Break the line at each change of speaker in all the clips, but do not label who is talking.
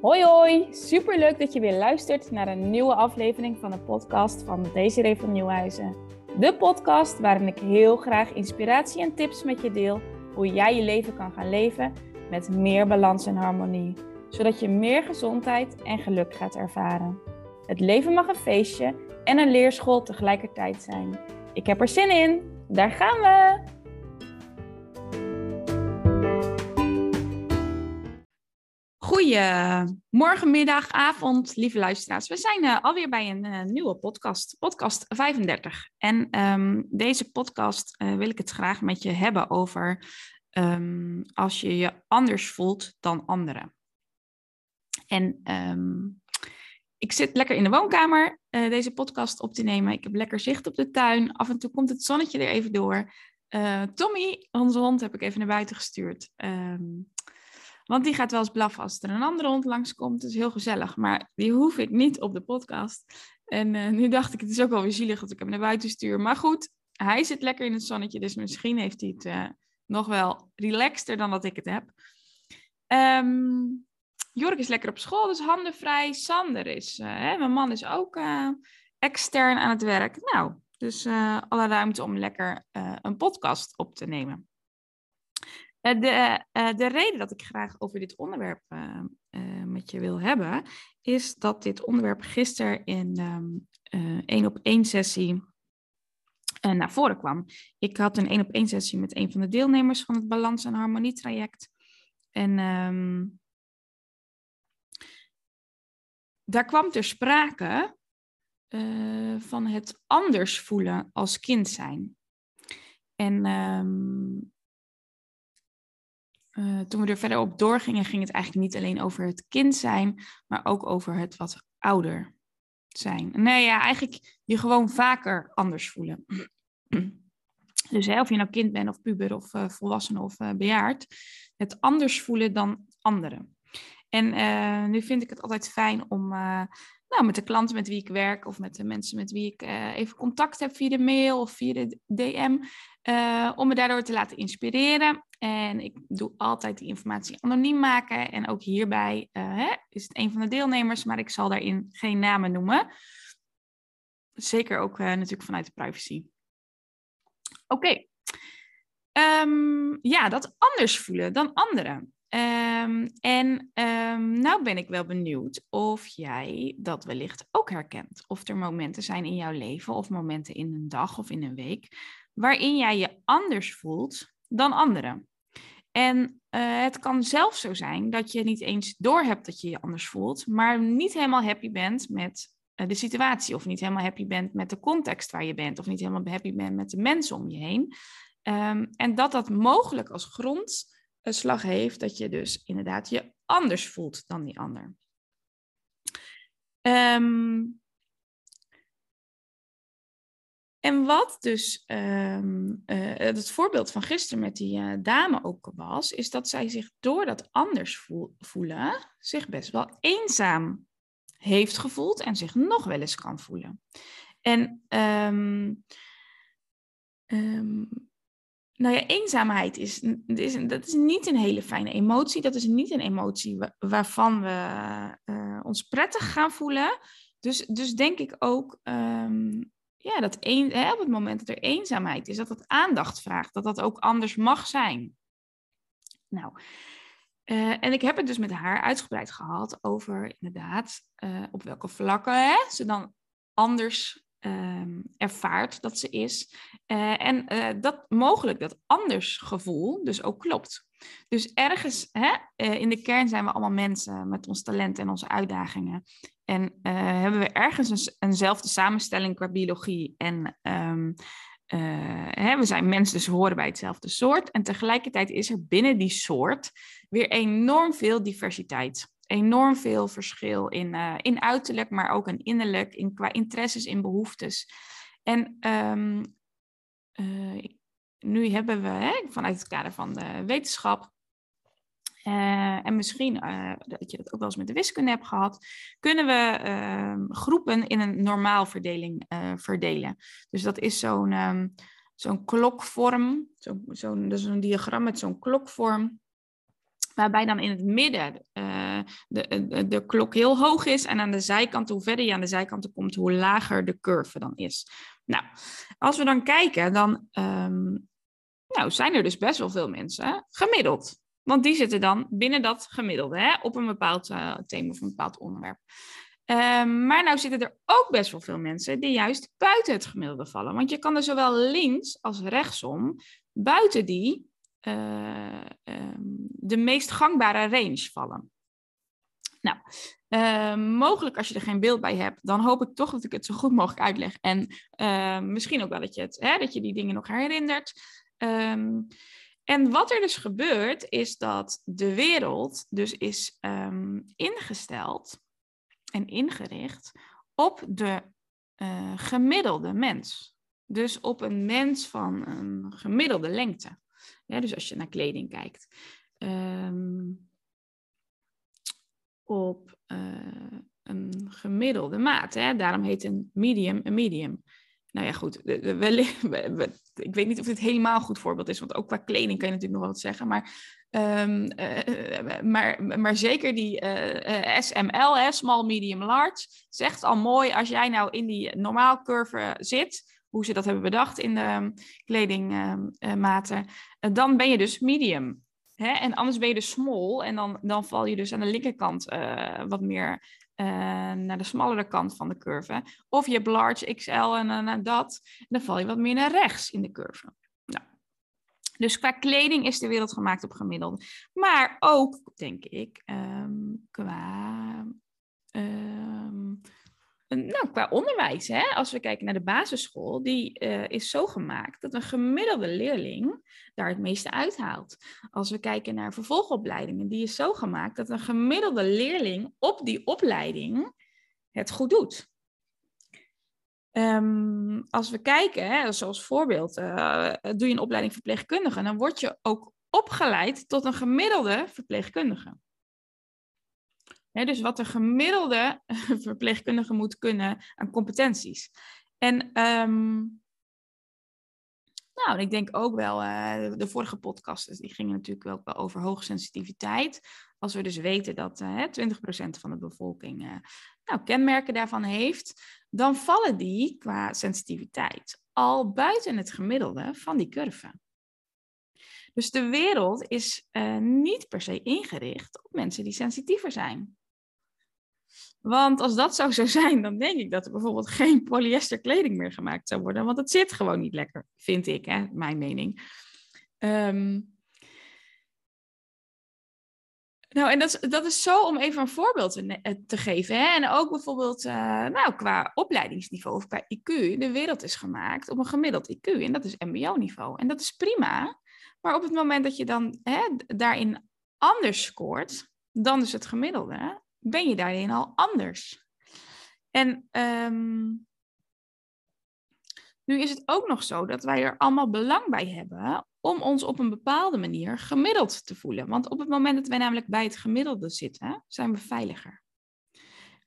Hoi hoi, superleuk dat je weer luistert naar een nieuwe aflevering van de podcast van Desiree van Nieuwhuizen. De podcast waarin ik heel graag inspiratie en tips met je deel hoe jij je leven kan gaan leven met meer balans en harmonie, zodat je meer gezondheid en geluk gaat ervaren. Het leven mag een feestje en een leerschool tegelijkertijd zijn. Ik heb er zin in, daar gaan we! Goedemorgen, middag, avond, lieve luisteraars. We zijn uh, alweer bij een uh, nieuwe podcast, podcast 35. En um, deze podcast wil ik het graag met je hebben over um, als je je anders voelt dan anderen. En um, ik zit lekker in de woonkamer deze podcast op te nemen. Ik heb lekker zicht op de tuin. Af en toe komt het zonnetje er even door. Tommy, onze hond, heb ik even naar buiten gestuurd. Want die gaat wel eens blaffen als er een andere hond langskomt. Dat is heel gezellig. Maar die hoef ik niet op de podcast. En uh, nu dacht ik, het is ook wel weer zielig dat ik hem naar buiten stuur. Maar goed, hij zit lekker in het zonnetje. Dus misschien heeft hij het uh, nog wel relaxter dan dat ik het heb. Um, Jork is lekker op school, dus handen vrij. Sander is, uh, hè, mijn man is ook extern aan het werk. Nou, dus alle ruimte om lekker een podcast op te nemen. Eh, de, uh, de reden dat ik graag over dit onderwerp met je wil hebben, is dat dit onderwerp gisteren in um, één op één sessie naar voren kwam. Ik had een één op één sessie met een van de deelnemers van het Balans- en Harmonie traject. En um, daar kwam ter sprake van het anders voelen als kind zijn. En um, uh, toen we er verder op doorgingen, ging het eigenlijk niet alleen over het kind zijn, maar ook over het wat ouder zijn. Nee, ja, eigenlijk je gewoon vaker anders voelen. Dus hè, of je nou kind bent of puber of uh, volwassene of uh, bejaard, het anders voelen dan anderen. En nu vind ik het altijd fijn om nou, met de klanten met wie ik werk of met de mensen met wie ik even contact heb via de mail of via de DM, om me daardoor te laten inspireren en ik doe altijd die informatie anoniem maken. En ook hierbij hè, is het een van de deelnemers, maar ik zal daarin geen namen noemen. Zeker ook natuurlijk vanuit de privacy. Oké. Um, ja, dat anders voelen dan anderen. Um, en um, nou ben ik wel benieuwd of jij dat wellicht ook herkent. Of er momenten zijn in jouw leven of momenten in een dag of in een week waarin jij je anders voelt dan anderen. En uh, het kan zelfs zo zijn dat je niet eens doorhebt dat je je anders voelt, maar niet helemaal happy bent met uh, de situatie, of niet helemaal happy bent met de context waar je bent, of niet helemaal happy bent met de mensen om je heen. Um, en dat dat mogelijk als grondslag heeft dat je dus inderdaad je anders voelt dan die ander. Um, en wat dus um, uh, het voorbeeld van gisteren met die uh, dame ook was, is dat zij zich door dat anders voelen, zich best wel eenzaam heeft gevoeld en zich nog wel eens kan voelen. En um, um, nou ja, eenzaamheid is, is, dat is niet een hele fijne emotie. Dat is niet een emotie waarvan we uh, ons prettig gaan voelen. Dus, dus denk ik ook ja, dat hè, op het moment dat er eenzaamheid is, dat dat aandacht vraagt, dat dat ook anders mag zijn. Nou, uh, en ik heb het dus met haar uitgebreid gehad over inderdaad uh, op welke vlakken hè, ze dan anders um, ervaart dat ze is. Uh, en dat mogelijk dat anders gevoel dus ook klopt. Dus ergens hè, in de kern zijn we allemaal mensen met ons talent en onze uitdagingen. En hebben we ergens een, eenzelfde samenstelling qua biologie. En uh, hè, we zijn mensen, dus horen bij hetzelfde soort. En tegelijkertijd is er binnen die soort weer enorm veel diversiteit. Enorm veel verschil in, uh, in uiterlijk, maar ook in innerlijk, in, qua interesses, in behoeftes. En um, nu hebben we hè, vanuit het kader van de wetenschap uh, en misschien dat je dat ook wel eens met de wiskunde hebt gehad, kunnen we uh, groepen in een normaalverdeling uh, verdelen. Dus dat is zo'n um, zo'n klokvorm, zo'n zo is een diagram met zo'n klokvorm. Waarbij dan in het midden uh, de, de, de, klok heel hoog is. En aan de zijkant, hoe verder je aan de zijkanten komt, hoe lager de curve dan is. Nou, als we dan kijken, dan um, nou, zijn er dus best wel veel mensen gemiddeld. Want die zitten dan binnen dat gemiddelde, hè, op een bepaald uh, thema of een bepaald onderwerp. Um, maar nou zitten er ook best wel veel mensen die juist buiten het gemiddelde vallen. Want je kan er zowel links als rechtsom buiten die uh, um, de meest gangbare range vallen. Nou, uh, mogelijk als je er geen beeld bij hebt, dan hoop ik toch dat ik het zo goed mogelijk uitleg. En uh, misschien ook wel dat je, het, hè, dat je die dingen nog herinnert. Um, en wat er dus gebeurt, is dat de wereld dus is um, ingesteld en ingericht op de gemiddelde mens. Dus op een mens van een gemiddelde lengte. Dus als je naar kleding kijkt. Um, op uh, een gemiddelde maat. Hè? Daarom heet een medium een medium. Nou ja, goed. Ik weet niet of dit helemaal een goed voorbeeld is, want ook qua kleding kan je natuurlijk nog wat zeggen. Maar, um, uh, maar, maar zeker die SML, small, medium, large, zegt al mooi als jij nou in die normaal curve zit, hoe ze dat hebben bedacht in de kledingmaten, dan ben je dus medium. Hè? En anders ben je dus small en dan, dan val je dus aan de linkerkant wat meer naar de smallere kant van de curve. Of je hebt large XL en uh, dat. En dan val je wat meer naar rechts in de curve. Nou. Dus qua kleding is de wereld gemaakt op gemiddelde. Maar ook, denk ik, um, qua nou, qua onderwijs, hè, als we kijken naar de basisschool, die uh, is zo gemaakt dat een gemiddelde leerling daar het meeste uithaalt. Als we kijken naar vervolgopleidingen, die is zo gemaakt dat een gemiddelde leerling op die opleiding het goed doet. Um, als we kijken, hè, zoals voorbeeld, uh, doe je een opleiding verpleegkundige, dan word je ook opgeleid tot een gemiddelde verpleegkundige dus wat de gemiddelde verpleegkundige moet kunnen aan competenties. En um, nou, ik denk ook wel, uh, de vorige podcasts die gingen natuurlijk wel over hoogsensitiviteit. Als we dus weten dat uh, 20% van de bevolking uh, nou, kenmerken daarvan heeft, dan vallen die qua sensitiviteit al buiten het gemiddelde van die curve. Dus de wereld is niet per se ingericht op mensen die sensitiever zijn. Want als dat zou zo zijn, dan denk ik dat er bijvoorbeeld geen polyester kleding meer gemaakt zou worden. Want het zit gewoon niet lekker, vind ik, hè, mijn mening. Um, nou, en dat, dat is zo om even een voorbeeld te, eh, te geven. Hè? En ook bijvoorbeeld uh, nou, qua opleidingsniveau of qua IQ. De wereld is gemaakt op een gemiddeld IQ. En dat is MBO-niveau. En dat is prima. Maar op het moment dat je dan hè, daarin anders scoort dan dus het gemiddelde, ben je daarin al anders. En um, nu is het ook nog zo dat wij er allemaal belang bij hebben om ons op een bepaalde manier gemiddeld te voelen. Want op het moment dat wij namelijk bij het gemiddelde zitten, zijn we veiliger.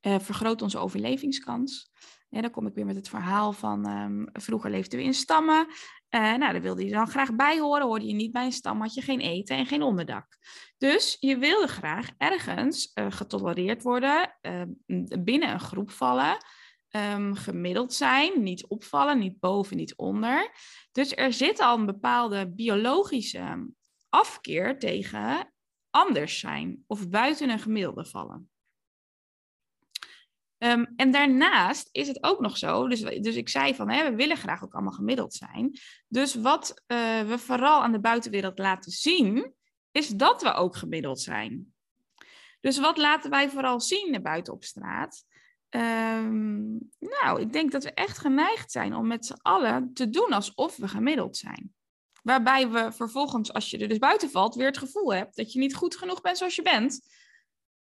Uh, vergroot onze overlevingskans. Ja, dan kom ik weer met het verhaal van um, vroeger leefden we in stammen. Uh, nou, daar wilde je dan graag bij horen. Hoorde je niet bij een stam, had je geen eten en geen onderdak. Dus je wilde graag ergens uh, getolereerd worden, uh, binnen een groep vallen, um, gemiddeld zijn, niet opvallen, niet boven, niet onder. Dus er zit al een bepaalde biologische afkeer tegen anders zijn of buiten een gemiddelde vallen. Um, en daarnaast is het ook nog zo, dus, dus ik zei van hè, we willen graag ook allemaal gemiddeld zijn. Dus wat uh, we vooral aan de buitenwereld laten zien, is dat we ook gemiddeld zijn. Dus wat laten wij vooral zien naar buiten op straat? Um, nou, ik denk dat we echt geneigd zijn om met z'n allen te doen alsof we gemiddeld zijn. Waarbij we vervolgens, als je er dus buiten valt, weer het gevoel hebt dat je niet goed genoeg bent zoals je bent.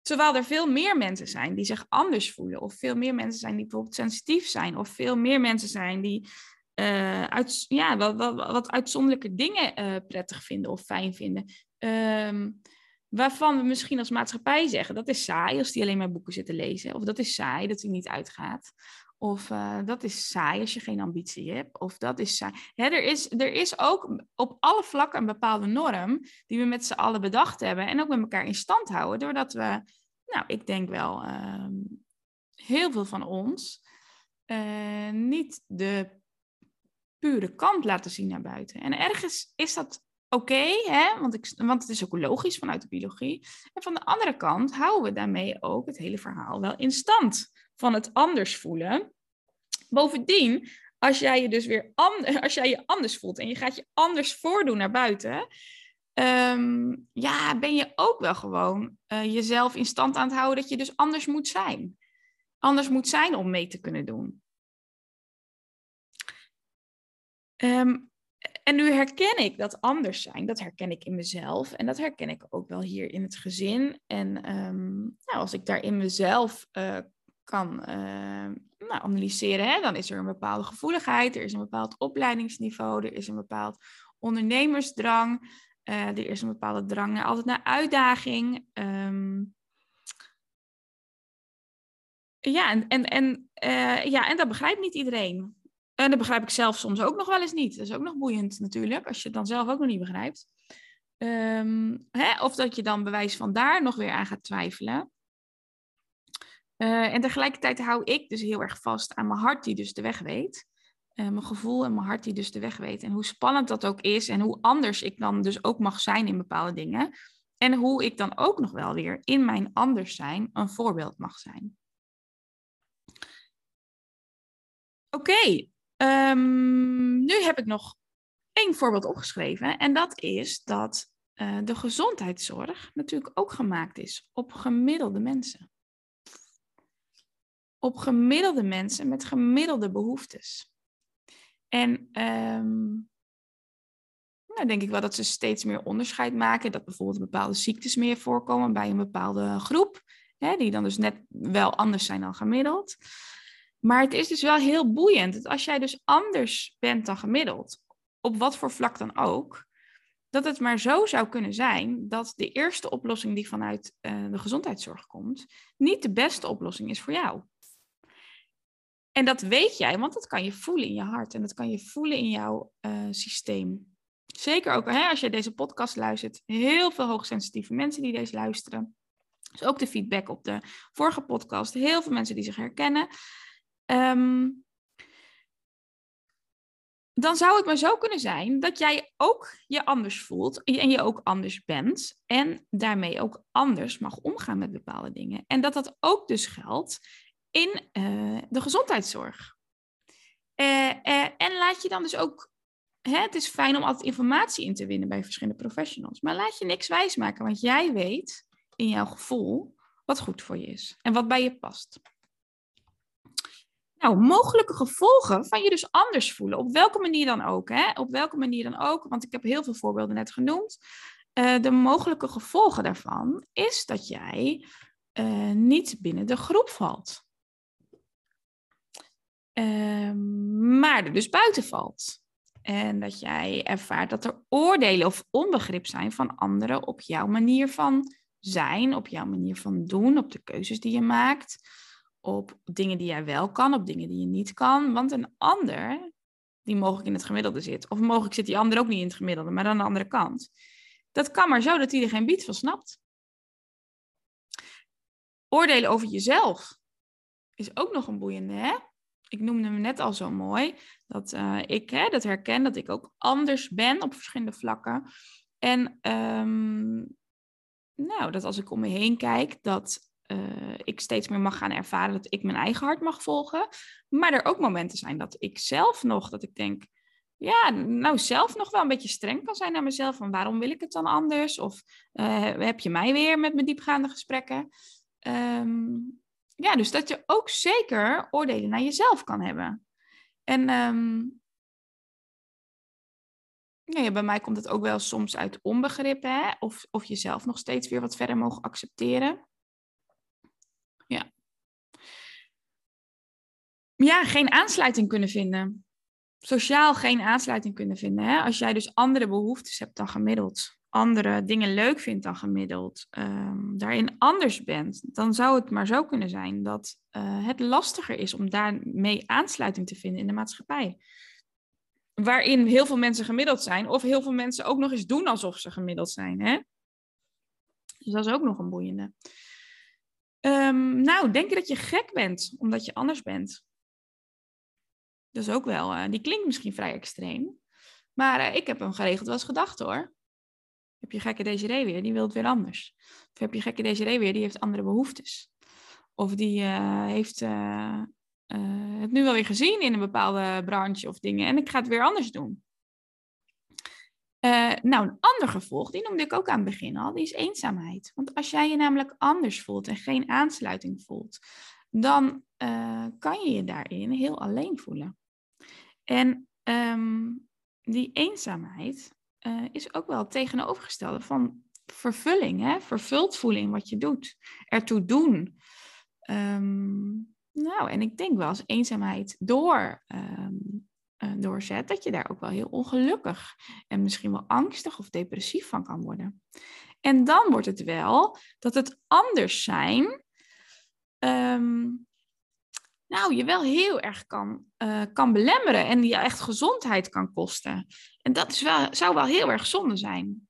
Terwijl er veel meer mensen zijn die zich anders voelen. Of veel meer mensen zijn die bijvoorbeeld sensitief zijn. Of veel meer mensen zijn die uh, uit, ja, wat, wat, wat uitzonderlijke dingen uh, prettig vinden of fijn vinden. Um, waarvan we misschien als maatschappij zeggen dat is saai als die alleen maar boeken zitten lezen. Of dat is saai dat hij niet uitgaat. Of eh, dat is saai als je geen ambitie hebt. Of dat is saai. Hè, er, is, er is ook op alle vlakken een bepaalde norm die we met z'n allen bedacht hebben. En ook met elkaar in stand houden. Doordat we, nou, ik denk wel, ehm, heel veel van ons uh, niet de pure kant laten zien naar buiten. En ergens is dat oké, want, want het is ook logisch vanuit de biologie. En van de andere kant houden we daarmee ook het hele verhaal wel in stand van het anders voelen. Bovendien, als jij je dus weer anders, als jij je anders voelt en je gaat je anders voordoen naar buiten, ehm, ja, ben je ook wel gewoon uh, jezelf in stand aan het houden dat je dus anders moet zijn. Anders moet zijn om mee te kunnen doen. Um, en nu herken ik dat anders zijn. Dat herken ik in mezelf. En dat herken ik ook wel hier in het gezin. En um, nou, als ik daar in mezelf uh, kan uh, nou, analyseren, hè, dan is er een bepaalde gevoeligheid. Er is een bepaald opleidingsniveau. Er is een bepaald ondernemersdrang. Uh, er is een bepaalde drang naar, altijd naar uitdaging. Um, ja, en, en, en, ja, en dat begrijpt niet iedereen. En dat begrijp ik zelf soms ook nog wel eens niet. Dat is ook nog boeiend natuurlijk, als je het dan zelf ook nog niet begrijpt. Um, hè? Of dat je dan bewijs van daar nog weer aan gaat twijfelen. Uh, en tegelijkertijd hou ik dus heel erg vast aan mijn hart die dus de weg weet. Uh, mijn gevoel en mijn hart die dus de weg weet. En hoe spannend dat ook is en hoe anders ik dan dus ook mag zijn in bepaalde dingen. En hoe ik dan ook nog wel weer in mijn anders zijn een voorbeeld mag zijn. Oké, Um, nu heb ik nog één voorbeeld opgeschreven. En dat is dat uh, de gezondheidszorg natuurlijk ook gemaakt is op gemiddelde mensen. Op gemiddelde mensen met gemiddelde behoeftes. En um, nou denk ik wel dat ze steeds meer onderscheid maken. Dat bijvoorbeeld bepaalde ziektes meer voorkomen bij een bepaalde groep. Hè, die dan dus net wel anders zijn dan gemiddeld. Maar het is dus wel heel boeiend. Dat als jij dus anders bent dan gemiddeld, op wat voor vlak dan ook, dat het maar zo zou kunnen zijn dat de eerste oplossing die vanuit uh, de gezondheidszorg komt, niet de beste oplossing is voor jou. En dat weet jij, want dat kan je voelen in je hart en dat kan je voelen in jouw uh, systeem. Zeker ook hè, als je deze podcast luistert, heel veel hoogsensitieve mensen die deze luisteren. Dus ook de feedback op de vorige podcast, heel veel mensen die zich herkennen. Um, dan zou het maar zo kunnen zijn dat jij ook je anders voelt en je ook anders bent en daarmee ook anders mag omgaan met bepaalde dingen. En dat dat ook dus geldt in uh, de gezondheidszorg. Uh, uh, en laat je dan dus ook, hè, het is fijn om altijd informatie in te winnen bij verschillende professionals, maar laat je niks wijsmaken, want jij weet in jouw gevoel wat goed voor je is en wat bij je past. Nou, mogelijke gevolgen van je dus anders voelen. Op welke manier dan ook. Hè? Op welke manier dan ook. Want ik heb heel veel voorbeelden net genoemd. Uh, de mogelijke gevolgen daarvan is dat jij uh, niet binnen de groep valt. Uh, maar er dus buiten valt. En dat jij ervaart dat er oordelen of onbegrip zijn van anderen op jouw manier van zijn, op jouw manier van doen, op de keuzes die je maakt op dingen die jij wel kan, op dingen die je niet kan. Want een ander, die mogelijk in het gemiddelde zit, of mogelijk zit die ander ook niet in het gemiddelde, maar aan de andere kant. Dat kan maar zo dat hij er geen bied van snapt. Oordelen over jezelf is ook nog een boeiende, hè? Ik noemde hem net al zo mooi, dat uh, ik hè, dat herken, dat ik ook anders ben op verschillende vlakken. En um, nou, dat als ik om me heen kijk, dat uh, ik steeds meer mag gaan ervaren dat ik mijn eigen hart mag volgen. Maar er ook momenten zijn dat ik zelf nog, dat ik denk, ja, nou zelf nog wel een beetje streng kan zijn naar mezelf. Van waarom wil ik het dan anders? Of uh, heb je mij weer met mijn diepgaande gesprekken? Um, ja, dus dat je ook zeker oordelen naar jezelf kan hebben. En um, ja, bij mij komt het ook wel soms uit onbegrip, hè? Of, of jezelf nog steeds weer wat verder mogen accepteren. Ja. Ja, geen aansluiting kunnen vinden. Sociaal geen aansluiting kunnen vinden. Hè? Als jij dus andere behoeftes hebt dan gemiddeld. andere dingen leuk vindt dan gemiddeld, ehm, daarin anders bent, dan zou het maar zo kunnen zijn dat eh, het lastiger is om daarmee aansluiting te vinden in de maatschappij. Waarin heel veel mensen gemiddeld zijn, of heel veel mensen ook nog eens doen alsof ze gemiddeld zijn. Hè? Dus dat is ook nog een boeiende. Um, nou, denk je dat je gek bent omdat je anders bent? Dat is ook wel, uh, die klinkt misschien vrij extreem. Maar uh, ik heb hem geregeld wel eens gedacht hoor. Heb je gekke Desiree weer, die wil het weer anders. Of heb je gekke Desiree weer, die heeft andere behoeftes. Of die uh, heeft het nu wel weer gezien in een bepaalde branche of dingen. En ik ga het weer anders doen. Nou, een ander gevolg, die noemde ik ook aan het begin al, die is eenzaamheid. Want als jij je namelijk anders voelt en geen aansluiting voelt, dan kan je je daarin heel alleen voelen. En um, die eenzaamheid uh, is ook wel het tegenovergestelde van vervulling, hè? vervuld voelen in wat je doet, ertoe doen. Um, nou, en ik denk wel als eenzaamheid door um, uh, doorzet, dat je daar ook wel heel ongelukkig en misschien wel angstig of depressief van kan worden. En dan wordt het wel dat het anders zijn, nou, je wel heel erg kan, uh, kan belemmeren en die echt gezondheid kan kosten. En dat is wel, zou wel heel erg zonde zijn.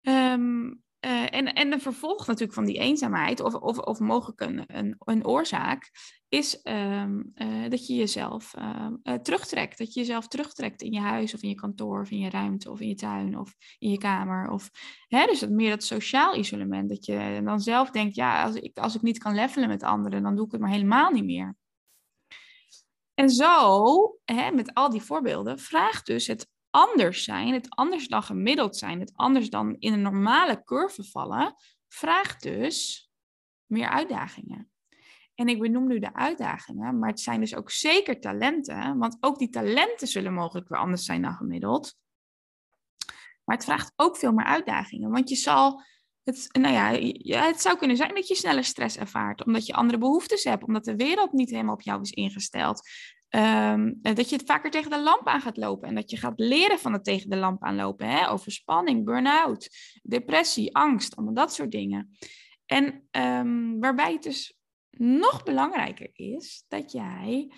Um, uh, en, en de vervolg natuurlijk van die eenzaamheid, of, of, of mogelijk een, een, een oorzaak, is um, uh, dat je jezelf uh, terugtrekt. Dat je jezelf terugtrekt in je huis of in je kantoor of in je ruimte of in je tuin of in je kamer. Of, hè, dus meer dat sociaal isolement. Dat je dan zelf denkt, ja, als ik, als ik niet kan levelen met anderen, dan doe ik het maar helemaal niet meer. En zo, hè, met al die voorbeelden, vraagt dus het anders zijn, het anders dan gemiddeld zijn, het anders dan in een normale curve vallen, vraagt dus meer uitdagingen. En ik benoem nu de uitdagingen, maar het zijn dus ook zeker talenten, want ook die talenten zullen mogelijk weer anders zijn dan gemiddeld. Maar het vraagt ook veel meer uitdagingen, want je zal het, nou ja, het zou kunnen zijn dat je sneller stress ervaart, omdat je andere behoeftes hebt, omdat de wereld niet helemaal op jou is ingesteld. Um, dat je het vaker tegen de lamp aan gaat lopen en dat je gaat leren van het tegen de lamp aanlopen. Hè? Over spanning, burn-out, depressie, angst, allemaal dat soort dingen. En um, waarbij het dus nog belangrijker is dat jij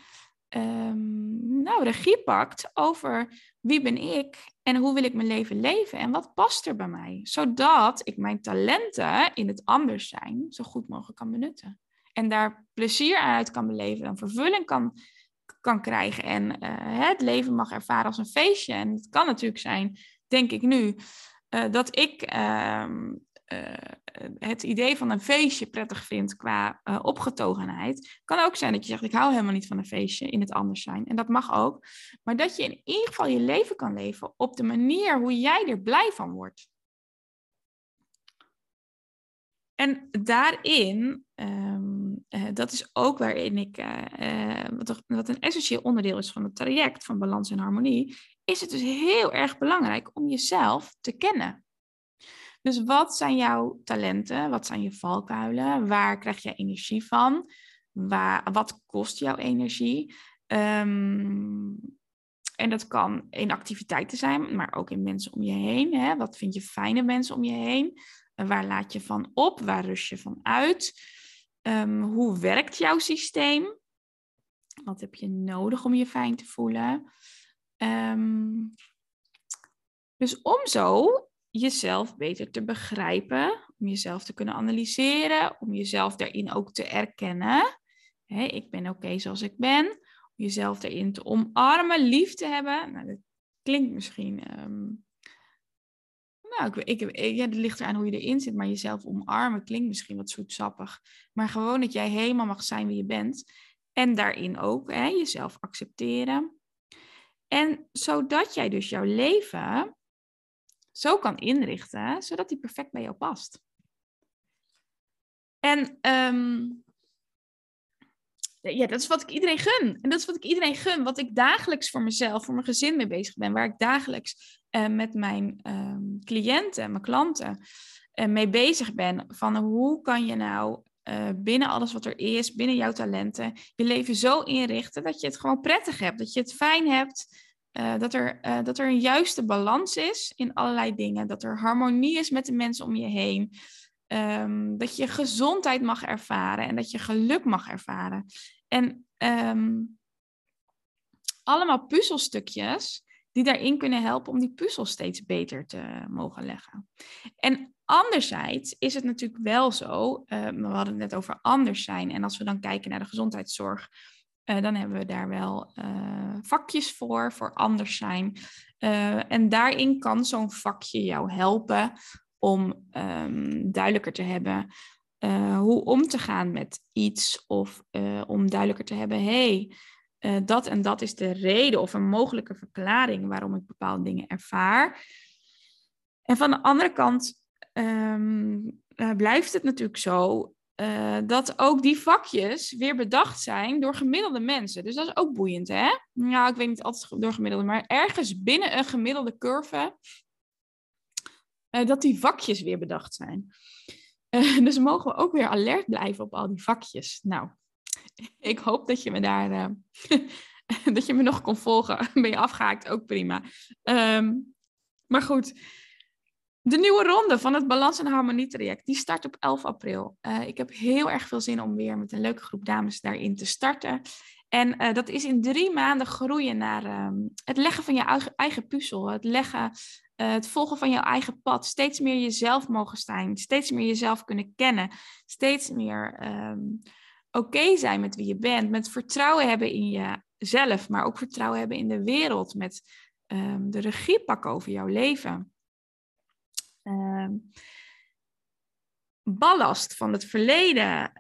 um, nou, regie pakt over wie ben ik en hoe wil ik mijn leven leven en wat past er bij mij. Zodat ik mijn talenten in het anders zijn zo goed mogelijk kan benutten. En daar plezier aan uit kan beleven en vervulling kan kan krijgen. En uh, het leven mag ervaren als een feestje. En het kan natuurlijk zijn, denk ik nu, uh, dat ik uh, het idee van een feestje prettig vind qua opgetogenheid. Kan ook zijn dat je zegt, ik hou helemaal niet van een feestje in het anders zijn. En dat mag ook. Maar dat je in ieder geval je leven kan leven op de manier hoe jij er blij van wordt. En daarin, um, uh, dat is ook waarin ik, uh, wat, wat, een essentieel onderdeel is van het traject van balans en harmonie, is het dus heel erg belangrijk om jezelf te kennen. Dus wat zijn jouw talenten? Wat zijn je valkuilen? Waar krijg je energie van? Waar, wat kost jouw energie? Um, en dat kan in activiteiten zijn, maar ook in mensen om je heen. Hè? Wat vind je fijne mensen om je heen? Waar laat je van op? Waar rust je van uit? Um, hoe werkt jouw systeem? Wat heb je nodig om je fijn te voelen? Um, dus om zo jezelf beter te begrijpen, om jezelf te kunnen analyseren, om jezelf daarin ook te erkennen. Hey, ik ben oké zoals ik ben. Om jezelf daarin te omarmen, lief te hebben. Nou, dat klinkt misschien um, nou, ik, ik, ja, het ligt eraan hoe je erin zit, maar jezelf omarmen klinkt misschien wat zoetsappig. Maar gewoon dat jij helemaal mag zijn wie je bent. En daarin ook hè, jezelf accepteren. En zodat jij dus jouw leven zo kan inrichten, zodat die perfect bij jou past. En um, ja, dat is wat ik iedereen gun. En dat is wat ik iedereen gun. Wat ik dagelijks voor mezelf, voor mijn gezin mee bezig ben. Waar ik dagelijks uh, met mijn uh, cliënten, mijn klanten uh, mee bezig ben. Van hoe kan je nou uh, binnen alles wat er is, binnen jouw talenten, je leven zo inrichten dat je het gewoon prettig hebt. Dat je het fijn hebt. eh, dat, er, dat er een juiste balans is in allerlei dingen. Dat er harmonie is met de mensen om je heen. Um, dat je gezondheid mag ervaren en dat je geluk mag ervaren. En um, allemaal puzzelstukjes die daarin kunnen helpen om die puzzel steeds beter te mogen leggen. En anderzijds is het natuurlijk wel zo, uh, we hadden het net over anders zijn. En als we dan kijken naar de gezondheidszorg, uh, dan hebben we daar wel uh, vakjes voor, voor anders zijn. en daarin kan zo'n vakje jou helpen om um, duidelijker te hebben hoe om te gaan met iets. Of om duidelijker te hebben, hey, uh, dat en dat is de reden of een mogelijke verklaring waarom ik bepaalde dingen ervaar. En van de andere kant um, uh, blijft het natuurlijk zo uh, dat ook die vakjes weer bedacht zijn door gemiddelde mensen. Dus dat is ook boeiend, hè? Nou, ik weet niet altijd door gemiddelde, maar ergens binnen een gemiddelde curve dat die vakjes weer bedacht zijn. dus mogen we ook weer alert blijven op al die vakjes. Nou, ik hoop dat je me daar, uh, dat je me nog kon volgen. Ben je afgehaakt, ook prima. Um, maar goed, de nieuwe ronde van het Balans en Harmonie traject, die start op 11 april. Uh, ik heb heel erg veel zin om weer met een leuke groep dames daarin te starten. En uh, dat is in drie maanden groeien naar um, het leggen van je eigen, puzzel. Het leggen, het volgen van jouw eigen pad. Steeds meer jezelf mogen zijn. Steeds meer jezelf kunnen kennen. Steeds meer um, oké zijn met wie je bent, met vertrouwen hebben in jezelf, maar ook vertrouwen hebben in de wereld, met um, de regie pakken over jouw leven. Um, ballast van het verleden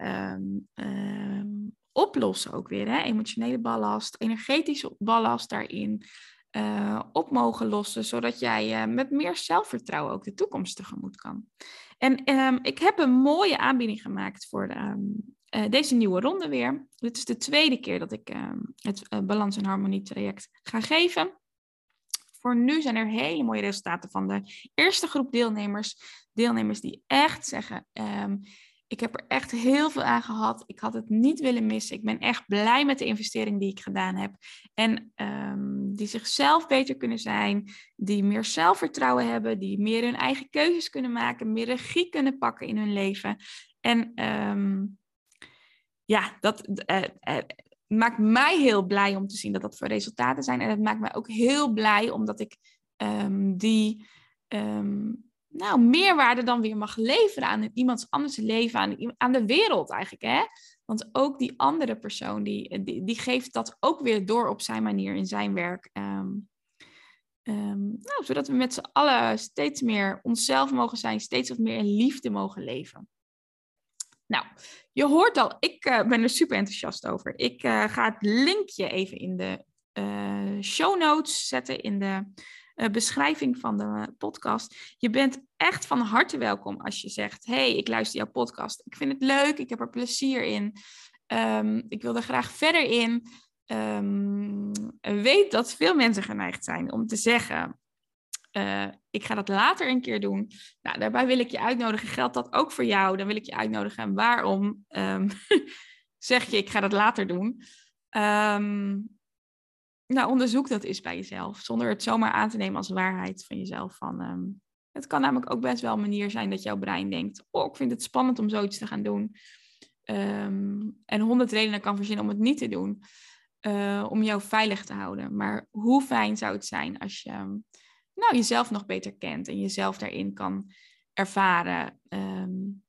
um, oplossen ook weer, hè? emotionele ballast, energetische ballast daarin. Uh, op mogen lossen, zodat jij uh, met meer zelfvertrouwen ook de toekomst tegemoet kan. En ik heb een mooie aanbieding gemaakt voor uh, deze nieuwe ronde weer. Dit is de tweede keer dat ik uh, het uh, Balans en Harmonie traject ga geven. Voor nu zijn er hele mooie resultaten van de eerste groep deelnemers. Deelnemers die echt zeggen, um, ik heb er echt heel veel aan gehad. Ik had het niet willen missen. Ik ben echt blij met de investering die ik gedaan heb. En um, die zichzelf beter kunnen zijn, die meer zelfvertrouwen hebben, die meer hun eigen keuzes kunnen maken, meer regie kunnen pakken in hun leven. En ja, dat uh, uh, maakt mij heel blij om te zien dat dat voor resultaten zijn. En het maakt mij ook heel blij omdat ik um, die um, nou, meerwaarde dan weer mag leveren aan iemands anders leven, aan, aan de wereld eigenlijk. Hè? Want ook die andere persoon, die, die, die geeft dat ook weer door op zijn manier in zijn werk. Um, nou, zodat we met z'n allen steeds meer onszelf mogen zijn, steeds wat meer in liefde mogen leven. Nou, je hoort al, ik uh, ben er super enthousiast over. Ik uh, ga het linkje even in de uh, show notes zetten, in de beschrijving van de podcast. Je bent echt van harte welkom als je zegt: hey, ik luister jouw podcast. Ik vind het leuk, ik heb er plezier in. Um, ik wil er graag verder in. Um, weet dat veel mensen geneigd zijn om te zeggen: uh, ik ga dat later een keer doen. Nou, daarbij wil ik je uitnodigen. Geldt dat ook voor jou? Dan wil ik je uitnodigen. En waarom um, zeg je, ik ga dat later doen? Um, nou, onderzoek dat eens bij jezelf. Zonder het zomaar aan te nemen als waarheid van jezelf. Van, um, het kan namelijk ook best wel een manier zijn dat jouw brein denkt... oh, ik vind het spannend om zoiets te gaan doen. en honderd redenen kan verzinnen om het niet te doen. Uh, om jou veilig te houden. Maar hoe fijn zou het zijn als je nou, jezelf nog beter kent en jezelf daarin kan ervaren, um,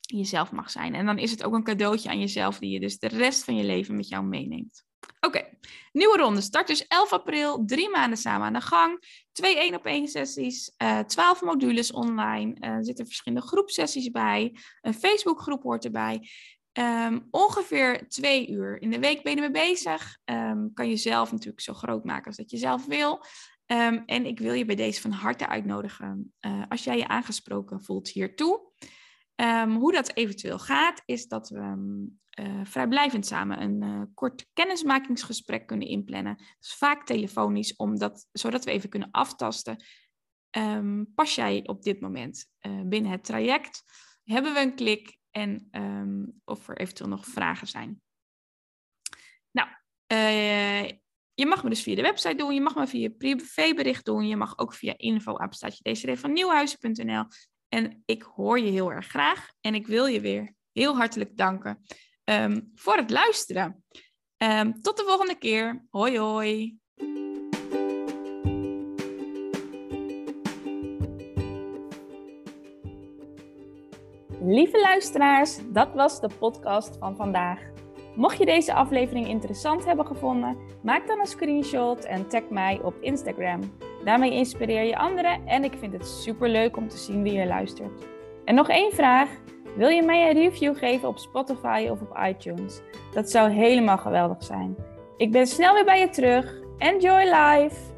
jezelf mag zijn. En dan is het ook een cadeautje aan jezelf die je dus de rest van je leven met jou meeneemt. Oké, nieuwe ronde. Start dus 11 april, drie maanden samen aan de gang. Twee één op één sessies, uh, 12 modules online. Uh, zitten verschillende groepsessies bij. Een Facebookgroep hoort erbij. Um, ongeveer twee uur in de week ben je ermee bezig. Um, kan je zelf natuurlijk zo groot maken als dat je zelf wil. Um, en ik wil je bij deze van harte uitnodigen, uh, als jij je aangesproken voelt hiertoe. Um, hoe dat eventueel gaat, is dat we uh, vrijblijvend samen een uh, kort kennismakingsgesprek kunnen inplannen. Dus vaak telefonisch, omdat, zodat we even kunnen aftasten. Pas jij op dit moment binnen het traject? Hebben we een klik? En of er eventueel nog vragen zijn. Nou, je mag me dus via de website doen, je mag me via privébericht doen, je mag ook via info van nieuwhuizen.nl. En ik hoor je heel erg graag en ik wil je weer heel hartelijk danken ehm, voor het luisteren. Ehm, tot de volgende keer. Hoi hoi. Lieve luisteraars, dat was de podcast van vandaag. Mocht je deze aflevering interessant hebben gevonden, maak dan een screenshot en tag mij op Instagram. Daarmee inspireer je anderen en ik vind het super leuk om te zien wie je luistert. En nog één vraag. Wil je mij een review geven op Spotify of op iTunes? Dat zou helemaal geweldig zijn. Ik ben snel weer bij je terug. Enjoy life!